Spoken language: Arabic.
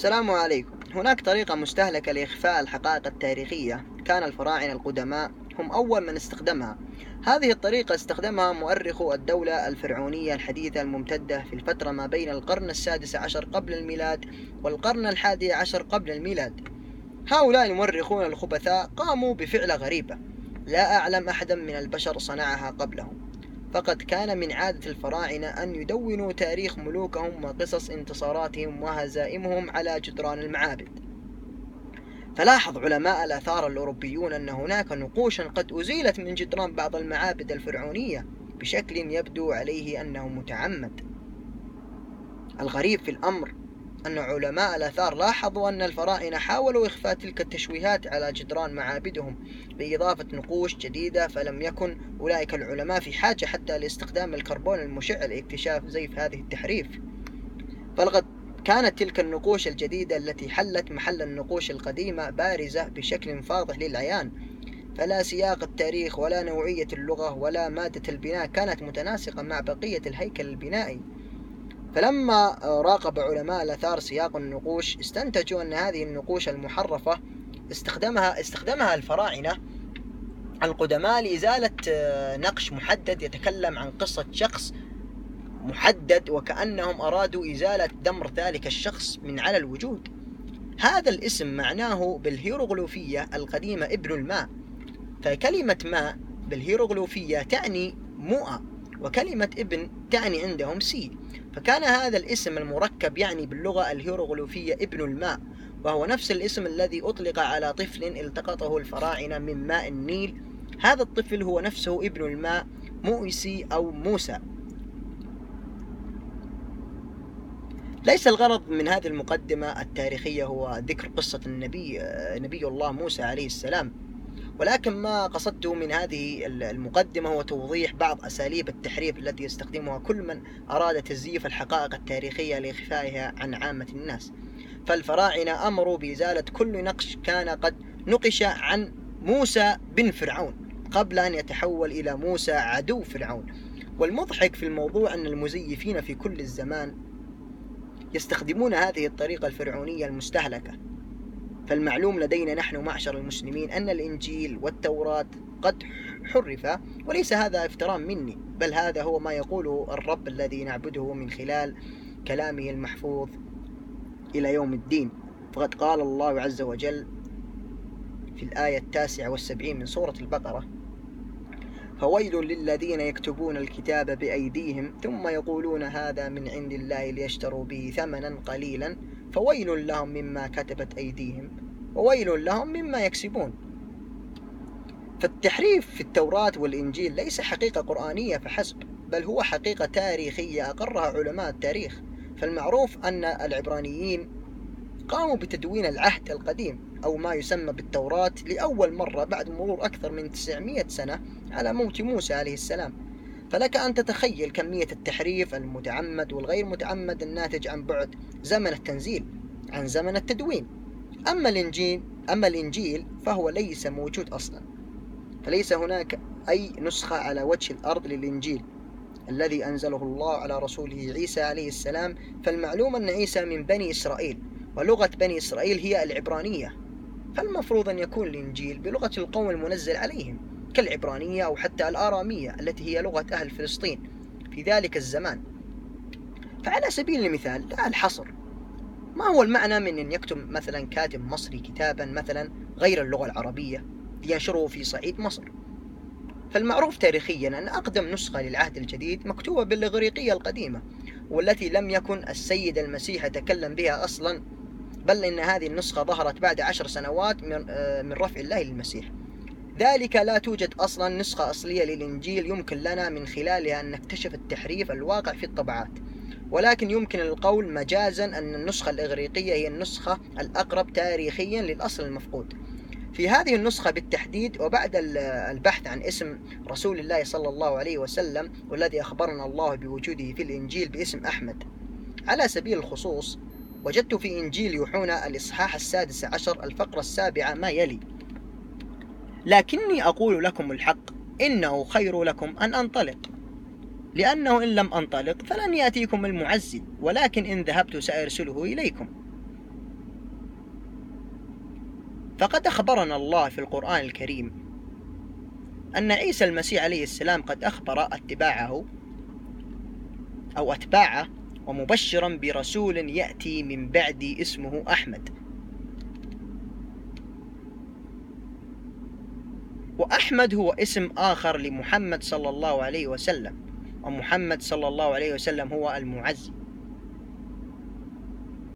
السلام عليكم. هناك طريقة مستهلكة لإخفاء الحقائق التاريخية. كان الفراعنة القدماء هم أول من استخدمها. هذه الطريقة استخدمها مؤرخو الدولة الفرعونية الحديثة الممتدة في الفترة ما بين القرن السادس عشر قبل الميلاد والقرن الحادي عشر قبل الميلاد. هؤلاء المؤرخون الخبثاء قاموا بفعلة غريبة. لا أعلم أحدا من البشر صنعها قبلهم. فقد كان من عادة الفراعنة أن يدونوا تاريخ ملوكهم وقصص انتصاراتهم وهزائمهم على جدران المعابد. فلاحظ علماء الآثار الأوروبيون أن هناك نقوشا قد أزيلت من جدران بعض المعابد الفرعونية بشكل يبدو عليه أنه متعمد. الغريب في الأمر أن علماء الآثار لاحظوا أن الفراعنة حاولوا إخفاء تلك التشويهات على جدران معابدهم بإضافة نقوش جديدة فلم يكن أولئك العلماء في حاجة حتى لاستخدام الكربون المشع لاكتشاف زيف هذه التحريف. فلقد كانت تلك النقوش الجديدة التي حلت محل النقوش القديمة بارزة بشكل فاضح للعيان. فلا سياق التاريخ ولا نوعية اللغة ولا مادة البناء كانت متناسقة مع بقية الهيكل البنائي. فلما راقب علماء الآثار سياق النقوش استنتجوا أن هذه النقوش المحرفة استخدمها استخدمها الفراعنة القدماء لإزالة نقش محدد يتكلم عن قصة شخص محدد وكأنهم أرادوا إزالة دمر ذلك الشخص من على الوجود. هذا الاسم معناه بالهيروغليفية القديمة ابن الماء. فكلمة ماء بالهيروغليفية تعني مؤة وكلمة ابن تعني عندهم سي فكان هذا الاسم المركب يعني باللغة الهيروغليفية ابن الماء وهو نفس الاسم الذي أطلق على طفل التقطه الفراعنة من ماء النيل. هذا الطفل هو نفسه ابن الماء مؤسي أو موسى. ليس الغرض من هذه المقدمة التاريخية هو ذكر قصة النبي نبي الله موسى عليه السلام. ولكن ما قصدته من هذه المقدمة هو توضيح بعض أساليب التحريف التي يستخدمها كل من أراد تزييف الحقائق التاريخية لإخفائها عن عامة الناس. فالفراعنة أمروا بإزالة كل نقش كان قد نقش عن موسى بن فرعون قبل أن يتحول إلى موسى عدو فرعون. والمضحك في الموضوع أن المزيفين في كل الزمان يستخدمون هذه الطريقة الفرعونية المستهلكة. فالمعلوم لدينا نحن معشر المسلمين أن الإنجيل والتوراة قد حرف وليس هذا افتراء مني بل هذا هو ما يقوله الرب الذي نعبده من خلال كلامه المحفوظ إلى يوم الدين. فقد قال الله عز وجل في الآية التاسعة والسبعين من سورة البقرة فويل للذين يكتبون الكتاب بأيديهم ثم يقولون هذا من عند الله ليشتروا به ثمنا قليلا فويل لهم مما كتبت أيديهم. وويل لهم مما يكسبون. فالتحريف في التوراة والإنجيل ليس حقيقة قرآنية فحسب بل هو حقيقة تاريخية أقرها علماء التاريخ. فالمعروف أن العبرانيين قاموا بتدوين العهد القديم أو ما يسمى بالتوراة لأول مرة بعد مرور أكثر من 900 سنة على موت موسى عليه السلام. فلك أن تتخيل كمية التحريف المتعمد والغير متعمد الناتج عن بعد زمن التنزيل عن زمن التدوين. أما الإنجيل أما الإنجيل فهو ليس موجود أصلا. فليس هناك أي نسخة على وجه الأرض للإنجيل الذي أنزله الله على رسوله عيسى عليه السلام. فالمعلوم أن عيسى من بني إسرائيل ولغة بني إسرائيل هي العبرانية. فالمفروض أن يكون الإنجيل بلغة القوم المنزل عليهم كالعبرانية أو حتى الآرامية التي هي لغة أهل فلسطين في ذلك الزمان. فعلى سبيل المثال لا الحصر ما هو المعنى من أن يكتب مثلا كاتب مصري كتابا مثلا غير اللغة العربية لينشره في صعيد مصر؟ فالمعروف تاريخيا أن أقدم نسخة للعهد الجديد مكتوبة بالإغريقية القديمة والتي لم يكن السيد المسيح يتكلم بها أصلا بل إن هذه النسخة ظهرت بعد عشر سنوات من, آه، رفع الله للمسيح ذلك لا توجد أصلا نسخة أصلية للإنجيل يمكن لنا من خلالها أن نكتشف التحريف الواقع في الطبعات. ولكن يمكن القول مجازا أن النسخة الإغريقية هي النسخة الأقرب تاريخيا للأصل المفقود. في هذه النسخة بالتحديد وبعد البحث عن اسم رسول الله صلى الله عليه وسلم والذي أخبرنا الله بوجوده في الإنجيل باسم أحمد. على سبيل الخصوص وجدت في إنجيل يوحنا الإصحاح السادس عشر الفقرة السابعة ما يلي. لكني أقول لكم الحق إنه خير لكم أن أنطلق. لأنه إن لم أنطلق فلن يأتيكم المعزي ولكن إن ذهبت سأرسله إليكم. فقد أخبرنا الله في القرآن الكريم أن عيسى المسيح عليه السلام قد أخبر أتباعه أو أتباعه ومبشرا برسول يأتي من بعدي اسمه أحمد. وأحمد هو اسم آخر لمحمد صلى الله عليه وسلم. ومحمد صلى الله عليه وسلم هو المعزي